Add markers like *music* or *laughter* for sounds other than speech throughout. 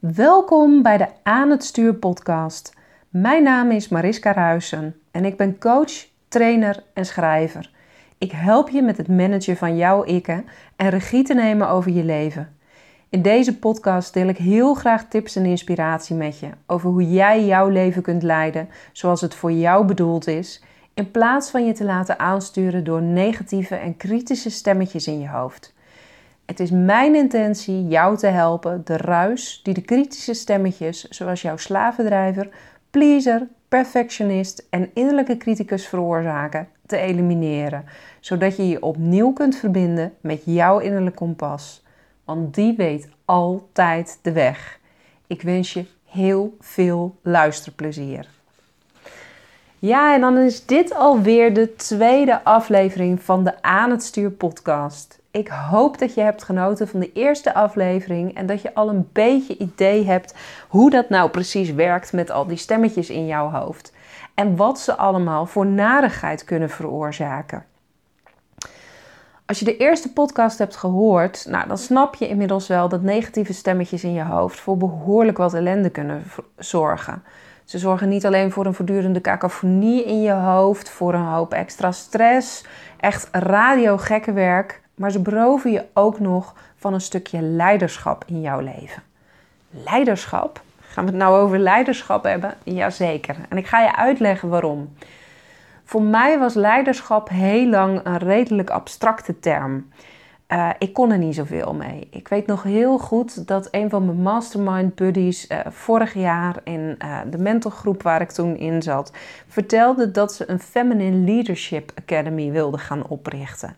Welkom bij de Aan het Stuur podcast. Mijn naam is Mariska Ruisen en ik ben coach, trainer en schrijver. Ik help je met het managen van jouw ikken en regie te nemen over je leven. In deze podcast deel ik heel graag tips en inspiratie met je over hoe jij jouw leven kunt leiden zoals het voor jou bedoeld is, in plaats van je te laten aansturen door negatieve en kritische stemmetjes in je hoofd. Het is mijn intentie jou te helpen de ruis die de kritische stemmetjes, zoals jouw slavendrijver, pleaser, perfectionist en innerlijke criticus veroorzaken, te elimineren, zodat je je opnieuw kunt verbinden met jouw innerlijke kompas. Want die weet altijd de weg. Ik wens je heel veel luisterplezier. Ja, en dan is dit alweer de tweede aflevering van de Aan het Stuur podcast. Ik hoop dat je hebt genoten van de eerste aflevering en dat je al een beetje idee hebt hoe dat nou precies werkt met al die stemmetjes in jouw hoofd. En wat ze allemaal voor narigheid kunnen veroorzaken. Als je de eerste podcast hebt gehoord, nou, dan snap je inmiddels wel dat negatieve stemmetjes in je hoofd voor behoorlijk wat ellende kunnen zorgen. Ze zorgen niet alleen voor een voortdurende cacophonie in je hoofd, voor een hoop extra stress, echt radiogekkenwerk, maar ze beroven je ook nog van een stukje leiderschap in jouw leven. Leiderschap? Gaan we het nou over leiderschap hebben? Jazeker. En ik ga je uitleggen waarom. Voor mij was leiderschap heel lang een redelijk abstracte term. Uh, ik kon er niet zoveel mee. Ik weet nog heel goed dat een van mijn mastermind buddies uh, vorig jaar in uh, de mentorgroep waar ik toen in zat, vertelde dat ze een Feminine Leadership Academy wilde gaan oprichten.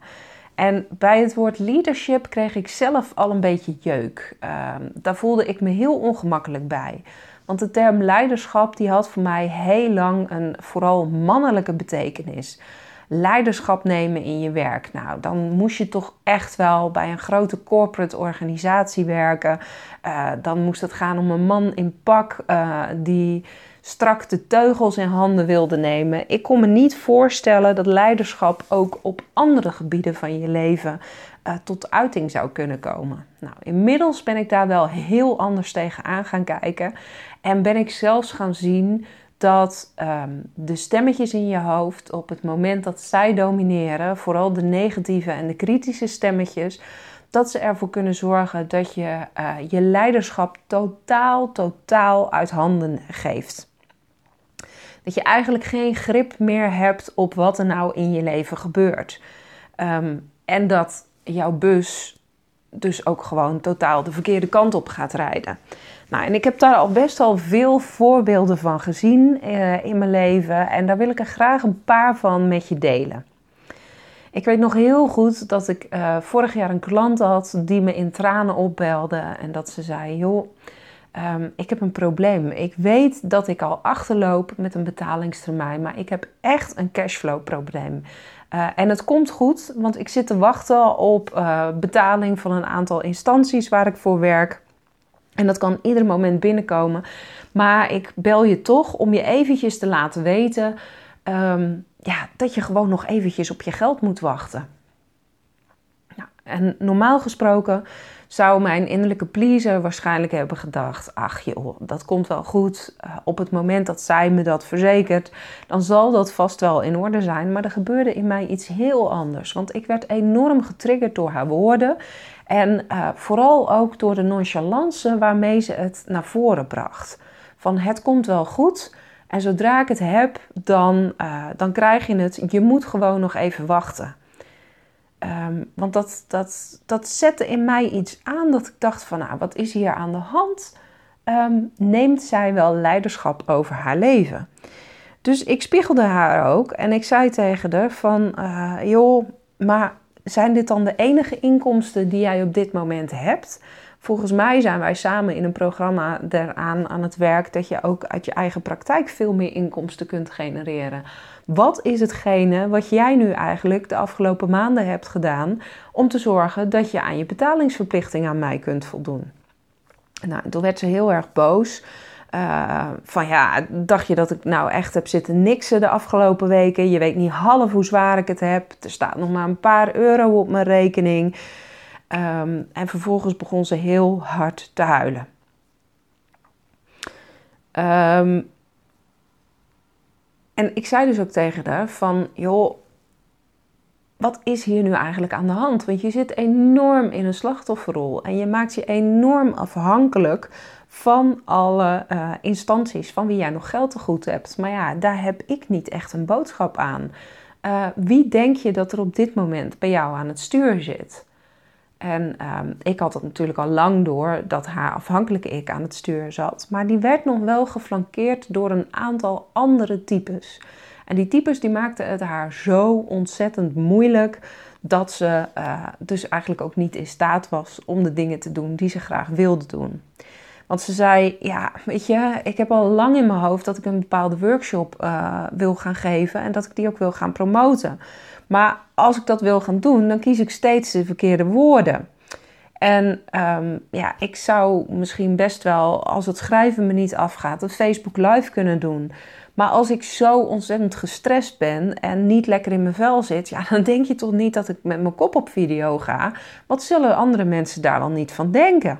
En bij het woord leadership kreeg ik zelf al een beetje jeuk. Ehm, daar voelde ik me heel ongemakkelijk bij. Want de term leiderschap die had voor mij heel lang een vooral mannelijke betekenis. Leiderschap nemen in je werk. Nou, dan moest je toch echt wel bij een grote corporate organisatie werken. Uh, dan moest het gaan om een man in pak uh, die strak de teugels in handen wilde nemen. Ik kon me niet voorstellen dat leiderschap ook op andere gebieden van je leven uh, tot uiting zou kunnen komen. Nou, inmiddels ben ik daar wel heel anders tegenaan gaan kijken en ben ik zelfs gaan zien dat um, de stemmetjes in je hoofd op het moment dat zij domineren, vooral de negatieve en de kritische stemmetjes, dat ze ervoor kunnen zorgen dat je uh, je leiderschap totaal, totaal uit handen geeft. Dat je eigenlijk geen grip meer hebt op wat er nou in je leven gebeurt. Um, en dat jouw bus dus ook gewoon totaal de verkeerde kant op gaat rijden. Nou, en ik heb daar al best wel veel voorbeelden van gezien uh, in mijn leven. En daar wil ik er graag een paar van met je delen. Ik weet nog heel goed dat ik uh, vorig jaar een klant had die me in tranen opbelde. En dat ze zei: Joh, um, ik heb een probleem. Ik weet dat ik al achterloop met een betalingstermijn, maar ik heb echt een cashflow probleem. Uh, en het komt goed, want ik zit te wachten op uh, betaling van een aantal instanties waar ik voor werk. En dat kan ieder moment binnenkomen. Maar ik bel je toch om je eventjes te laten weten um, ja, dat je gewoon nog eventjes op je geld moet wachten. Nou, en normaal gesproken zou mijn innerlijke pleaser waarschijnlijk hebben gedacht: ach joh, dat komt wel goed. Uh, op het moment dat zij me dat verzekert, dan zal dat vast wel in orde zijn. Maar er gebeurde in mij iets heel anders. Want ik werd enorm getriggerd door haar woorden. En uh, vooral ook door de nonchalance waarmee ze het naar voren bracht. Van het komt wel goed. En zodra ik het heb, dan, uh, dan krijg je het. Je moet gewoon nog even wachten. Um, want dat, dat, dat zette in mij iets aan dat ik dacht van, nou, wat is hier aan de hand? Um, neemt zij wel leiderschap over haar leven? Dus ik spiegelde haar ook en ik zei tegen haar van, uh, joh, maar zijn dit dan de enige inkomsten die jij op dit moment hebt? Volgens mij zijn wij samen in een programma eraan aan het werk dat je ook uit je eigen praktijk veel meer inkomsten kunt genereren. Wat is hetgene wat jij nu eigenlijk de afgelopen maanden hebt gedaan om te zorgen dat je aan je betalingsverplichting aan mij kunt voldoen? Nou, toen werd ze heel erg boos. Uh, van ja, dacht je dat ik nou echt heb zitten niksen de afgelopen weken? Je weet niet half hoe zwaar ik het heb. Er staat nog maar een paar euro op mijn rekening. Um, en vervolgens begon ze heel hard te huilen. Ehm, en ik zei dus ook tegen haar van, joh, wat is hier nu eigenlijk aan de hand? Want je zit enorm in een slachtofferrol en je maakt je enorm afhankelijk van alle uh, instanties van wie jij nog geld te goed hebt. Maar ja, daar heb ik niet echt een boodschap aan. Uh, wie denk je dat er op dit moment bij jou aan het stuur zit? En um, ik had het natuurlijk al lang door dat haar afhankelijke ik aan het stuur zat. Maar die werd nog wel geflankeerd door een aantal andere types. En die types die maakten het haar zo ontzettend moeilijk dat ze uh, dus eigenlijk ook niet in staat was om de dingen te doen die ze graag wilde doen. Want ze zei, ja, weet je, ik heb al lang in mijn hoofd dat ik een bepaalde workshop uh, wil gaan geven en dat ik die ook wil gaan promoten. Maar als ik dat wil gaan doen, dan kies ik steeds de verkeerde woorden. En um, ja, ik zou misschien best wel, als het schrijven me niet afgaat, een Facebook Live kunnen doen. Maar als ik zo ontzettend gestrest ben en niet lekker in mijn vel zit, ja, dan denk je toch niet dat ik met mijn kop op video ga. Wat zullen andere mensen daar wel niet van denken?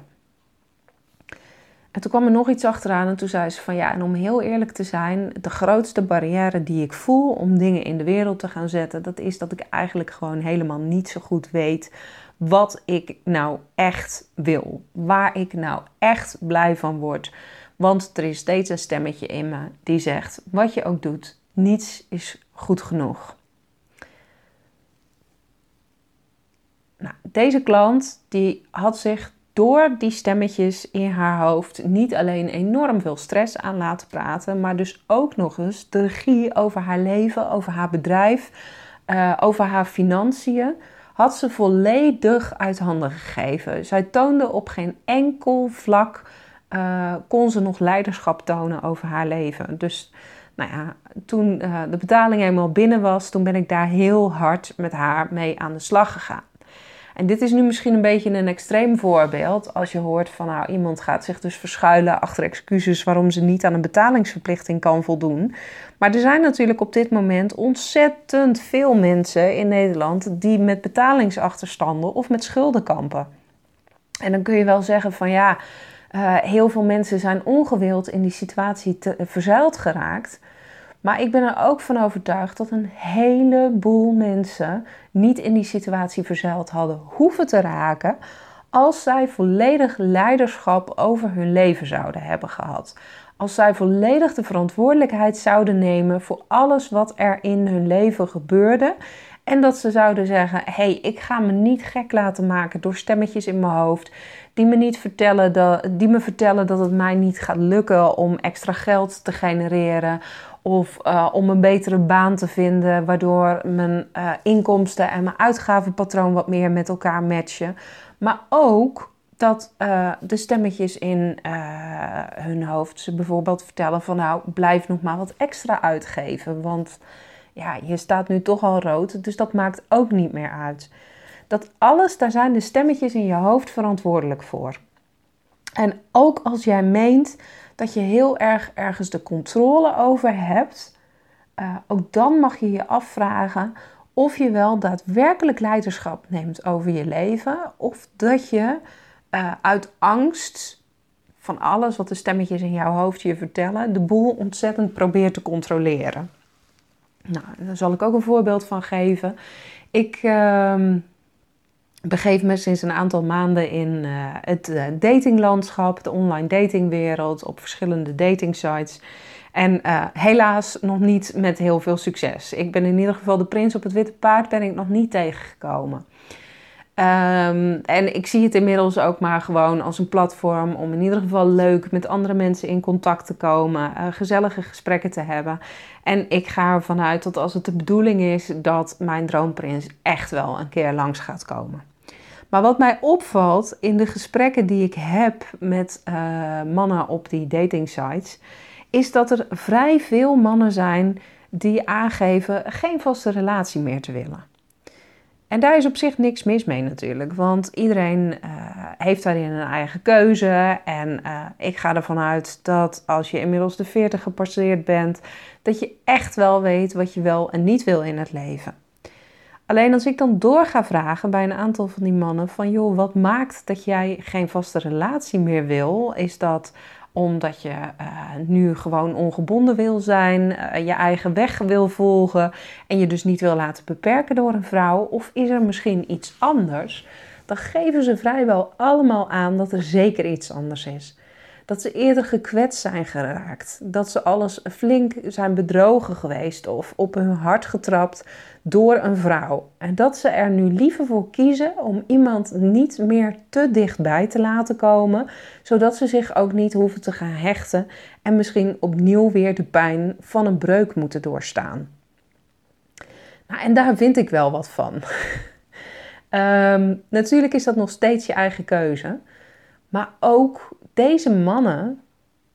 En toen kwam er nog iets achteraan en toen zei ze van ja, en om heel eerlijk te zijn, de grootste barrière die ik voel om dingen in de wereld te gaan zetten, dat is dat ik eigenlijk gewoon helemaal niet zo goed weet wat ik nou echt wil. Waar ik nou echt blij van word. Want er is steeds een stemmetje in me die zegt: wat je ook doet, niets is goed genoeg. Nou, deze klant die had zich door die stemmetjes in haar hoofd niet alleen enorm veel stress aan laten praten, maar dus ook nog eens de regie over haar leven, over haar bedrijf, uh, over haar financiën, had ze volledig uit handen gegeven. Zij toonde op geen enkel vlak, uh, kon ze nog leiderschap tonen over haar leven. Dus nou ja, toen uh, de betaling eenmaal binnen was, toen ben ik daar heel hard met haar mee aan de slag gegaan. En dit is nu misschien een beetje een extreem voorbeeld. Als je hoort van nou, iemand gaat zich dus verschuilen achter excuses waarom ze niet aan een betalingsverplichting kan voldoen. Maar er zijn natuurlijk op dit moment ontzettend veel mensen in Nederland die met betalingsachterstanden of met schulden kampen. En dan kun je wel zeggen van ja, uh, heel veel mensen zijn ongewild in die situatie te, uh, verzuild geraakt. Maar ik ben er ook van overtuigd dat een heleboel mensen niet in die situatie verzeild hadden hoeven te raken als zij volledig leiderschap over hun leven zouden hebben gehad. Als zij volledig de verantwoordelijkheid zouden nemen voor alles wat er in hun leven gebeurde. En dat ze zouden zeggen: hé, hey, ik ga me niet gek laten maken door stemmetjes in mijn hoofd. Die me, niet vertellen dat, die me vertellen dat het mij niet gaat lukken om extra geld te genereren of uh, om een betere baan te vinden, waardoor mijn uh, inkomsten en mijn uitgavenpatroon wat meer met elkaar matchen. Maar ook dat uh, de stemmetjes in hun hoofd ze bijvoorbeeld vertellen van nou blijf nog maar wat extra uitgeven, want ja, je staat nu toch al rood, dus dat maakt ook niet meer uit. Dat alles, daar zijn de stemmetjes in je hoofd verantwoordelijk voor. En ook als jij meent dat je heel erg ergens de controle over hebt, uh, ook dan mag je je afvragen of je wel daadwerkelijk leiderschap neemt over je leven, of dat je uh, uit angst van alles wat de stemmetjes in jouw hoofd je vertellen, de boel ontzettend probeert te controleren. Nou, daar zal ik ook een voorbeeld van geven. Ik. Uh, begeef me sinds een aantal maanden in uh, het uh, datinglandschap, de online datingwereld, op verschillende datingsites. En uh, helaas nog niet met heel veel succes. Ik ben in ieder geval de prins op het witte paard ben ik nog niet tegengekomen. Um, en ik zie het inmiddels ook maar gewoon als een platform om in ieder geval leuk met andere mensen in contact te komen, gezellige gesprekken te hebben. En ik ga ervan uit dat als het de bedoeling is dat mijn droomprins echt wel een keer langs gaat komen. Maar wat mij opvalt in de gesprekken die ik heb met uh, mannen op die dating sites, is dat er vrij veel mannen zijn die aangeven geen vaste relatie meer te willen. En daar is op zich niks mis mee natuurlijk, want iedereen uh, heeft daarin een eigen keuze. En uh, ik ga ervan uit dat als je inmiddels de 40 gepasseerd bent, dat je echt wel weet wat je wel en niet wil in het leven. Alleen als ik dan door ga vragen bij een aantal van die mannen van joh, wat maakt dat jij geen vaste relatie meer wil? Is dat omdat je uh, nu gewoon ongebonden wil zijn, uh, je eigen weg wil volgen en je dus niet wil laten beperken door een vrouw? Of is er misschien iets anders? Dan geven ze vrijwel allemaal aan dat er zeker iets anders is. Dat ze eerder gekwetst zijn geraakt. Dat ze alles flink zijn bedrogen geweest of op hun hart getrapt door een vrouw. En dat ze er nu liever voor kiezen om iemand niet meer te dichtbij te laten komen, zodat ze zich ook niet hoeven te gaan hechten en misschien opnieuw weer de pijn van een breuk moeten doorstaan. Nou, en daar vind ik wel wat van. um, *laughs* natuurlijk is dat nog steeds je eigen keuze. Maar ook deze mannen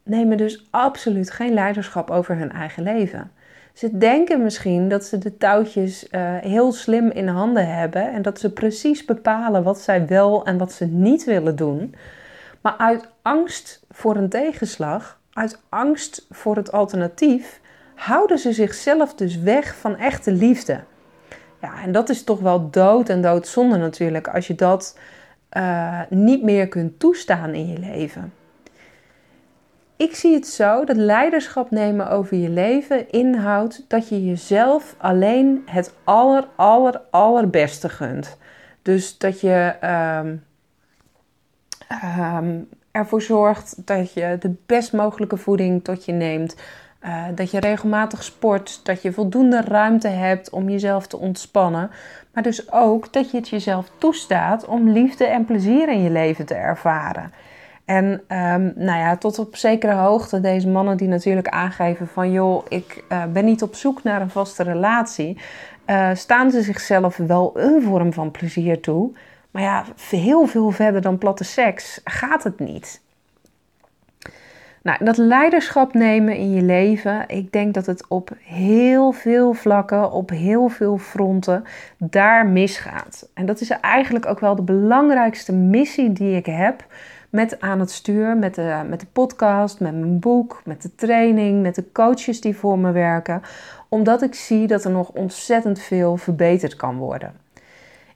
nemen dus absoluut geen leiderschap over hun eigen leven. Ze denken misschien dat ze de touwtjes uh, heel slim in handen hebben en dat ze precies bepalen wat zij wel en wat ze niet willen doen. Maar uit angst voor een tegenslag, uit angst voor het alternatief, houden ze zichzelf dus weg van echte liefde. Ja, en dat is toch wel dood en doodzonde natuurlijk als je dat uh, niet meer kunt toestaan in je leven. Ik zie het zo dat leiderschap nemen over je leven inhoudt dat je jezelf alleen het aller, aller, allerbeste gunt. Dus dat je um, um, ervoor zorgt dat je de best mogelijke voeding tot je neemt. Uh, dat je regelmatig sport, dat je voldoende ruimte hebt om jezelf te ontspannen. Maar dus ook dat je het jezelf toestaat om liefde en plezier in je leven te ervaren. En um, nou ja, tot op zekere hoogte deze mannen die natuurlijk aangeven van joh, ik uh, ben niet op zoek naar een vaste relatie, uh, staan ze zichzelf wel een vorm van plezier toe. Maar ja, heel veel verder dan platte seks gaat het niet. Nou, dat leiderschap nemen in je leven, ik denk dat het op heel veel vlakken, op heel veel fronten, daar misgaat. En dat is eigenlijk ook wel de belangrijkste missie die ik heb met aan het stuur, met de, met de podcast, met mijn boek, met de training, met de coaches die voor me werken, omdat ik zie dat er nog ontzettend veel verbeterd kan worden.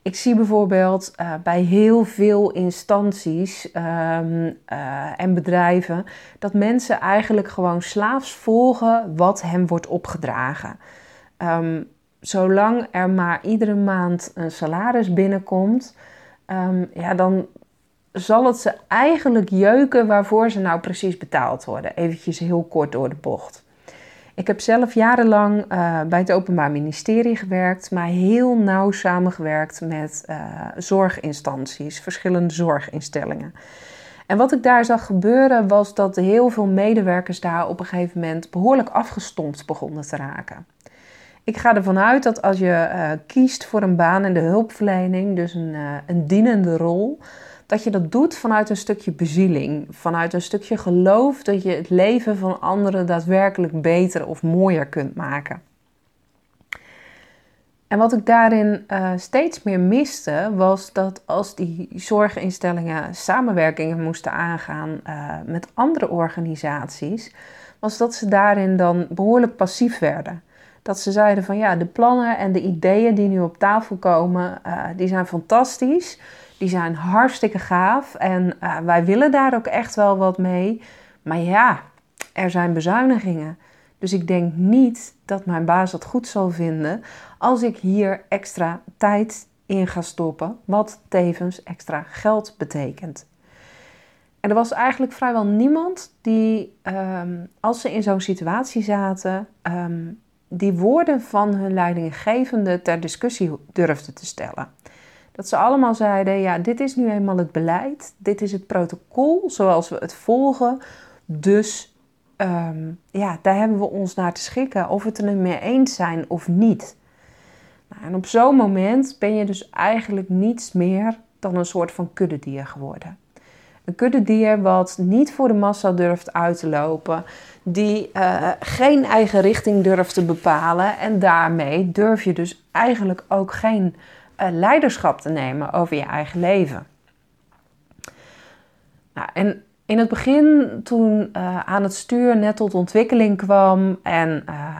Ik zie bijvoorbeeld uh, bij heel veel instanties um, uh, en bedrijven dat mensen eigenlijk gewoon slaafs volgen wat hen wordt opgedragen. Um, zolang er maar iedere maand een salaris binnenkomt, um, ja, dan, zal het ze eigenlijk jeuken waarvoor ze nou precies betaald worden. Eventjes heel kort door de bocht. Ik heb zelf jarenlang uh, bij het Openbaar Ministerie gewerkt, maar heel nauw samengewerkt met uh, zorginstanties, verschillende zorginstellingen. En wat ik daar zag gebeuren was dat heel veel medewerkers daar op een gegeven moment behoorlijk afgestompt begonnen te raken. Ik ga ervan uit dat als je uh, kiest voor een baan in de hulpverlening, dus een, een dienende rol, dat je dat doet vanuit een stukje bezieling, vanuit een stukje geloof dat je het leven van anderen daadwerkelijk beter of mooier kunt maken. En wat ik daarin uh, steeds meer miste, was dat als die zorginstellingen samenwerkingen moesten aangaan uh, met andere organisaties, was dat ze daarin dan behoorlijk passief werden. Dat ze zeiden van ja, de plannen en de ideeën die nu op tafel komen, uh, die zijn fantastisch. Die zijn hartstikke gaaf en uh, wij willen daar ook echt wel wat mee. Maar ja, er zijn bezuinigingen. Dus ik denk niet dat mijn baas het goed zal vinden als ik hier extra tijd in ga stoppen, wat tevens extra geld betekent. En er was eigenlijk vrijwel niemand die, um, als ze in zo'n situatie zaten, um, die woorden van hun leidinggevende ter discussie durfde te stellen. Dat ze allemaal zeiden: ja, dit is nu eenmaal het beleid, dit is het protocol zoals we het volgen. Dus um, ja, daar hebben we ons naar te schikken, of we het er mee eens zijn of niet. Nou, en op zo'n moment ben je dus eigenlijk niets meer dan een soort van kuddedier geworden. Een kuddedier wat niet voor de massa durft uit te lopen, die uh, geen eigen richting durft te bepalen en daarmee durf je dus eigenlijk ook geen leiderschap te nemen over je eigen leven. Nou, en in het begin, toen uh, aan het stuur net tot ontwikkeling kwam en, uh,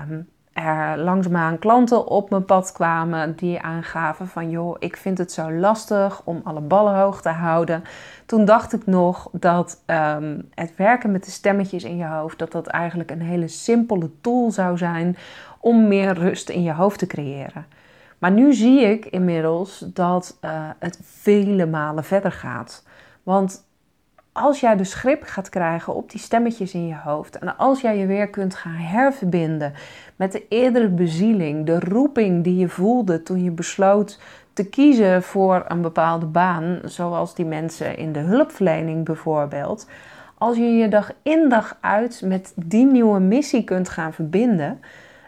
er langzaamaan klanten op mijn pad kwamen die aangaven van joh, ik vind het zo lastig om alle ballen hoog te houden. Toen dacht ik nog dat ehm, het werken met de stemmetjes in je hoofd, dat dat eigenlijk een hele simpele tool zou zijn om meer rust in je hoofd te creëren. Maar nu zie ik inmiddels dat uh, het vele malen verder gaat. Want als jij de grip gaat krijgen op die stemmetjes in je hoofd en als jij je weer kunt gaan herverbinden met de eerdere bezieling, de roeping die je voelde toen je besloot te kiezen voor een bepaalde baan, zoals die mensen in de hulpverlening bijvoorbeeld. Als je je dag in dag uit met die nieuwe missie kunt gaan verbinden,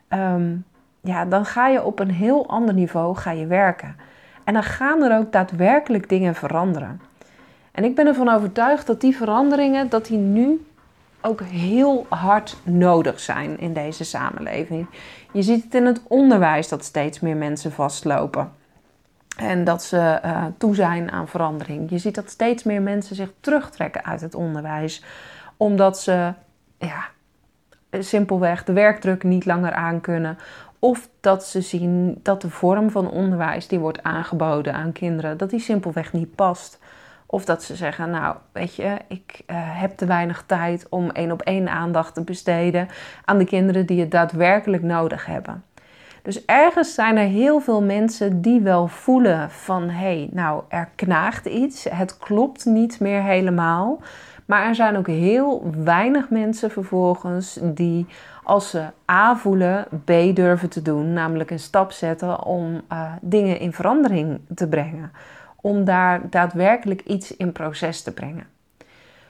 ehm, ja, dan ga je op een heel ander niveau ga je werken. En dan gaan er ook daadwerkelijk dingen veranderen. En ik ben ervan overtuigd dat die veranderingen, dat die nu ook heel hard nodig zijn in deze samenleving. Je ziet het in het onderwijs dat steeds meer mensen vastlopen. En dat ze uh, toe zijn aan verandering. Je ziet dat steeds meer mensen zich terugtrekken uit het onderwijs. Omdat ze ja, simpelweg de werkdruk niet langer aankunnen. Of dat ze zien dat de vorm van onderwijs die wordt aangeboden aan kinderen, dat die simpelweg niet past. Of dat ze zeggen, nou weet je, ik uh, heb te weinig tijd om één op één aandacht te besteden aan de kinderen die het daadwerkelijk nodig hebben. Dus ergens zijn er heel veel mensen die wel voelen van hé, hey, nou er knaagt iets, het klopt niet meer helemaal. Maar er zijn ook heel weinig mensen vervolgens die als ze A voelen, B durven te doen, namelijk een stap zetten om uh, dingen in verandering te brengen om daar daadwerkelijk iets in proces te brengen.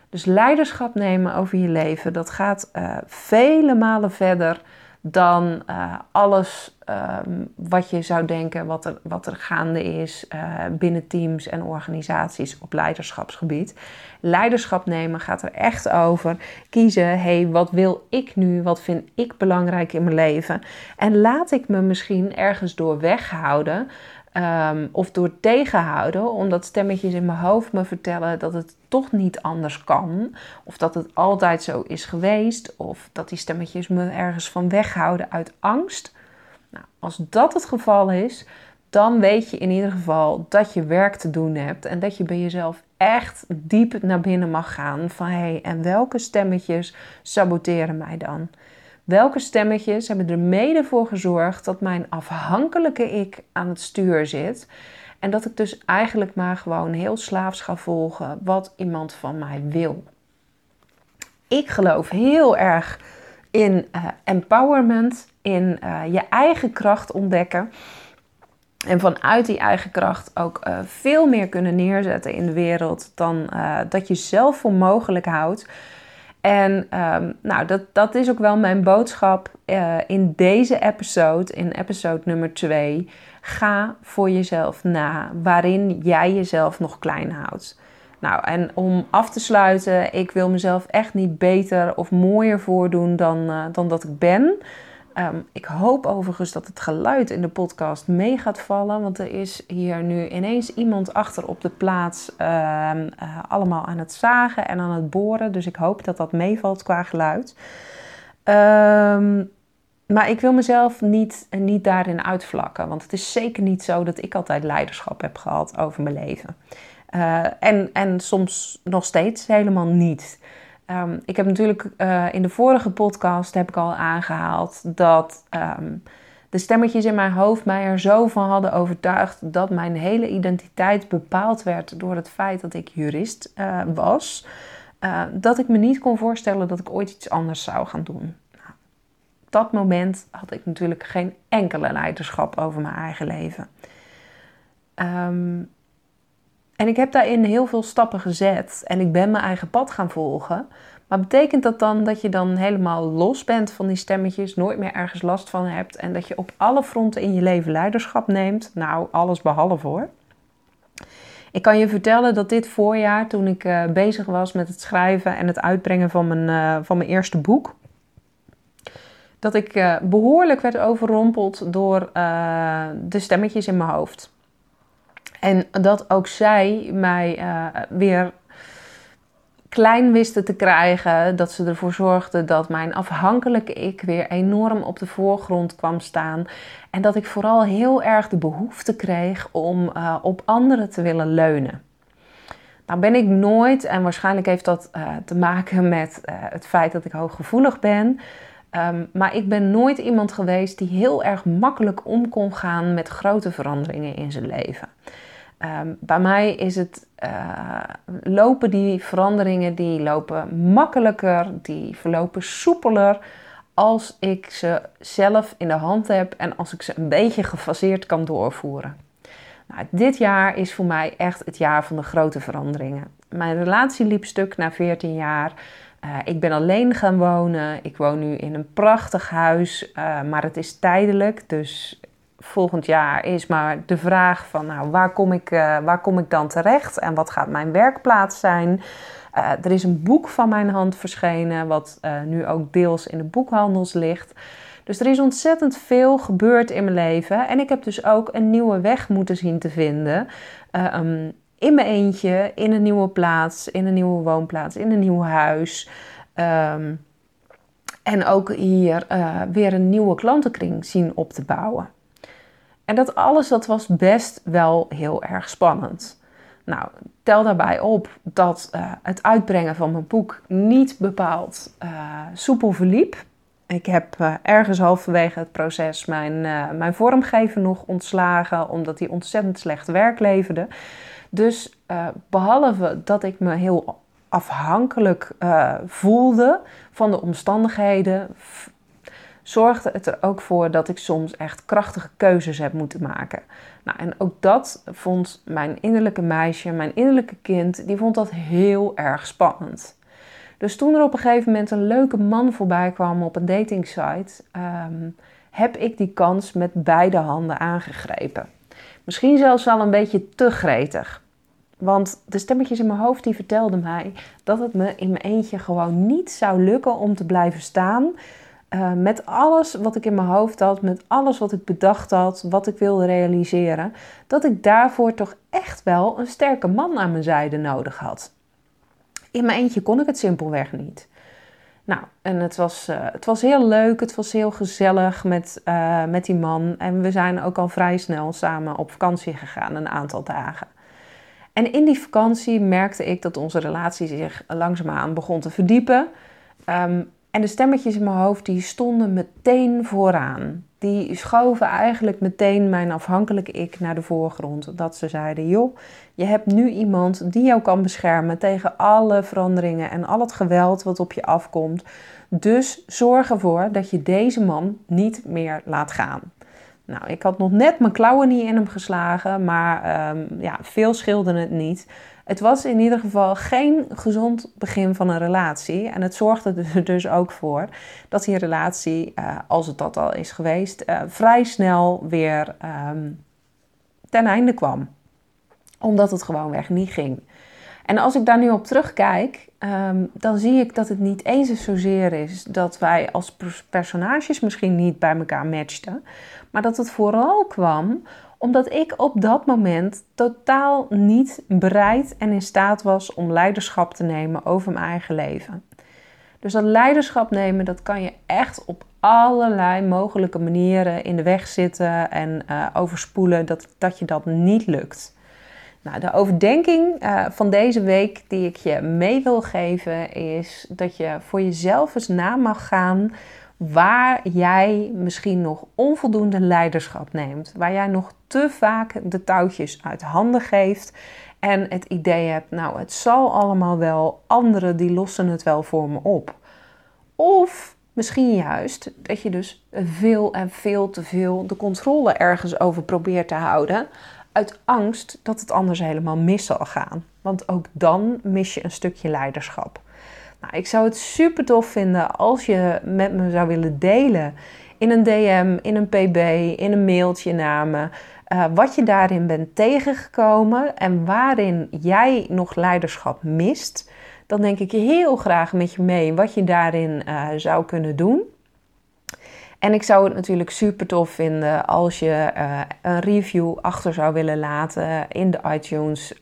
Dus leiderschap nemen over je leven, dat gaat uh, vele malen verder dan uh, alles um, wat je zou denken wat er, wat er gaande is uh, binnen teams en organisaties op leiderschapsgebied. Leiderschap nemen gaat er echt over kiezen, hey, wat wil ik nu, wat vind ik belangrijk in mijn leven en laat ik me misschien ergens door weghouden Um, of door tegenhouden, omdat stemmetjes in mijn hoofd me vertellen dat het toch niet anders kan. Of dat het altijd zo is geweest. Of dat die stemmetjes me ergens van weghouden uit angst. Nou, als dat het geval is, dan weet je in ieder geval dat je werk te doen hebt. En dat je bij jezelf echt diep naar binnen mag gaan. Van hé, hey, en welke stemmetjes saboteren mij dan? Welke stemmetjes hebben er mede voor gezorgd dat mijn afhankelijke ik aan het stuur zit? En dat ik dus eigenlijk maar gewoon heel slaafs ga volgen wat iemand van mij wil. Ik geloof heel erg in uh, empowerment, in uh, je eigen kracht ontdekken. En vanuit die eigen kracht ook uh, veel meer kunnen neerzetten in de wereld dan dat je zelf voor mogelijk houdt. En um, nou, dat, dat is ook wel mijn boodschap uh, in deze episode, in episode nummer 2. Ga voor jezelf na waarin jij jezelf nog klein houdt. Nou, en om af te sluiten, ik wil mezelf echt niet beter of mooier voordoen dan, uh, dan dat ik ben. Ehm, ik hoop overigens dat het geluid in de podcast mee gaat vallen. Want er is hier nu ineens iemand achter op de plaats. Ehm, eh, allemaal aan het zagen en aan het boren. Dus ik hoop dat dat meevalt qua geluid. Um, maar ik wil mezelf niet, niet daarin uitvlakken. Want het is zeker niet zo dat ik altijd leiderschap heb gehad over mijn leven. Uh, en, en soms nog steeds helemaal niet. Um, ik heb natuurlijk uh, in de vorige podcast heb ik al aangehaald dat um, de stemmetjes in mijn hoofd mij er zo van hadden overtuigd dat mijn hele identiteit bepaald werd door het feit dat ik jurist uh, was. Uh, dat ik me niet kon voorstellen dat ik ooit iets anders zou gaan doen. Nou, dat moment had ik natuurlijk geen enkele leiderschap over mijn eigen leven. Um, en ik heb daarin heel veel stappen gezet en ik ben mijn eigen pad gaan volgen. Maar betekent dat dan dat je dan helemaal los bent van die stemmetjes, nooit meer ergens last van hebt en dat je op alle fronten in je leven leiderschap neemt? Nou, alles behalve hoor. Ik kan je vertellen dat dit voorjaar, toen ik uh, bezig was met het schrijven en het uitbrengen van mijn, uh, van mijn eerste boek, dat ik uh, behoorlijk werd overrompeld door de stemmetjes in mijn hoofd. En dat ook zij mij uh, weer klein wisten te krijgen. Dat ze ervoor zorgden dat mijn afhankelijke ik weer enorm op de voorgrond kwam staan. En dat ik vooral heel erg de behoefte kreeg om uh, op anderen te willen leunen. Nou ben ik nooit, en waarschijnlijk heeft dat uh, te maken met het feit dat ik hooggevoelig ben. Um, maar ik ben nooit iemand geweest die heel erg makkelijk om kon gaan met grote veranderingen in zijn leven. Um, bij mij is het uh, lopen die veranderingen die lopen makkelijker, die verlopen soepeler als ik ze zelf in de hand heb en als ik ze een beetje gefaseerd kan doorvoeren. Nou, dit jaar is voor mij echt het jaar van de grote veranderingen. Mijn relatie liep stuk na 14 jaar. Uh, ik ben alleen gaan wonen. Ik woon nu in een prachtig huis, uh, maar het is tijdelijk. Dus volgend jaar is maar de vraag van nou, waar, kom ik, uh, waar kom ik dan terecht en wat gaat mijn werkplaats zijn. Uh, er is een boek van mijn hand verschenen, wat uh, nu ook deels in de boekhandels ligt. Dus er is ontzettend veel gebeurd in mijn leven. En ik heb dus ook een nieuwe weg moeten zien te vinden. Um, in mijn eentje, in een nieuwe plaats, in een nieuwe woonplaats, in een nieuw huis. Um, en ook hier weer een nieuwe klantenkring zien op te bouwen. En dat alles dat was best wel heel erg spannend. Nou, tel daarbij op dat uh, het uitbrengen van mijn boek niet bepaald uh, soepel verliep. Ik heb uh, ergens halverwege het proces mijn, mijn vormgever nog ontslagen, omdat hij ontzettend slecht werk leverde. Dus behalve dat ik me heel afhankelijk voelde van de omstandigheden, zorgde het er ook voor dat ik soms echt krachtige keuzes heb moeten maken. Nou, en ook dat vond mijn innerlijke meisje, mijn innerlijke kind, die vond dat heel erg spannend. Dus toen er op een gegeven moment een leuke man voorbij kwam op een datingsite, um, heb ik die kans met beide handen aangegrepen. Misschien zelfs wel een beetje te gretig. Want de stemmetjes in mijn hoofd die vertelden mij dat het me in mijn eentje gewoon niet zou lukken om te blijven staan uh, met alles wat ik in mijn hoofd had, met alles wat ik bedacht had, wat ik wilde realiseren, dat ik daarvoor toch echt wel een sterke man aan mijn zijde nodig had. In mijn eentje kon ik het simpelweg niet. Nou, en het was, uh, het was heel leuk, het was heel gezellig met, uh, met die man. En we zijn ook al vrij snel samen op vakantie gegaan, een aantal dagen. En in die vakantie merkte ik dat onze relatie zich langzaamaan begon te verdiepen. Um, en de stemmetjes in mijn hoofd die stonden meteen vooraan. Die schoven eigenlijk meteen mijn afhankelijke ik naar de voorgrond. Dat ze zeiden: joh, je hebt nu iemand die jou kan beschermen tegen alle veranderingen en al het geweld wat op je afkomt. Dus zorg ervoor dat je deze man niet meer laat gaan. Nou, ik had nog net mijn klauwen niet in hem geslagen, maar um, ja, veel scheelde het niet. Het was in ieder geval geen gezond begin van een relatie. En het zorgde *laughs* er dus ook voor dat die relatie, uh, als het dat al is geweest, uh, vrij snel weer um, ten einde kwam. Omdat het gewoonweg niet ging. En als ik daar nu op terugkijk, um, dan zie ik dat het niet eens zozeer is dat wij als personages misschien niet bij elkaar matchten. Maar dat het vooral kwam omdat ik op dat moment totaal niet bereid en in staat was om leiderschap te nemen over mijn eigen leven. Dus dat leiderschap nemen, dat kan je echt op allerlei mogelijke manieren in de weg zitten en uh, overspoelen dat, dat je dat niet lukt. Nou, de overdenking uh, van deze week die ik je mee wil geven is dat je voor jezelf eens na mag gaan waar jij misschien nog onvoldoende leiderschap neemt, waar jij nog te vaak de touwtjes uit handen geeft en het idee hebt, nou het zal allemaal wel, anderen die lossen het wel voor me op. Of misschien juist dat je dus veel en veel te veel de controle ergens over probeert te houden, uit angst dat het anders helemaal mis zal gaan. Want ook dan mis je een stukje leiderschap. Nou, ik zou het super tof vinden als je met me zou willen delen in een DM, in een pb, in een mailtje naar me. Uh, wat je daarin bent tegengekomen en waarin jij nog leiderschap mist. Dan denk ik heel graag met je mee wat je daarin uh, zou kunnen doen. En ik zou het natuurlijk super tof vinden als je uh, een review achter zou willen laten in de iTunes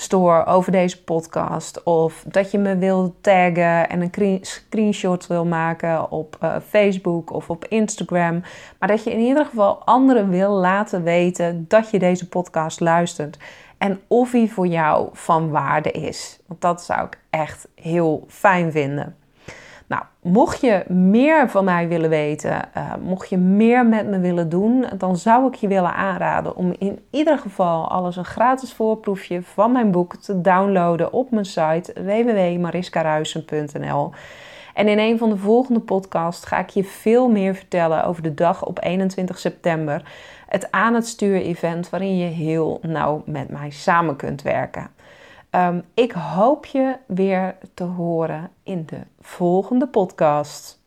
store over deze podcast. Of dat je me wil taggen en een screenshot wil maken op uh, Facebook of op Instagram. Maar dat je in ieder geval anderen wil laten weten dat je deze podcast luistert. En of hij voor jou van waarde is. Want dat zou ik echt heel fijn vinden. Nou, mocht je meer van mij willen weten, uh, mocht je meer met me willen doen, dan zou ik je willen aanraden om in ieder geval alles een gratis voorproefje van mijn boek te downloaden op mijn site www.mariskaruisen.nl. En in een van de volgende podcasts ga ik je veel meer vertellen over de dag op 21 september. Het aan het stuur event waarin je heel nauw met mij samen kunt werken. Ehm, ik hoop je weer te horen in de volgende podcast.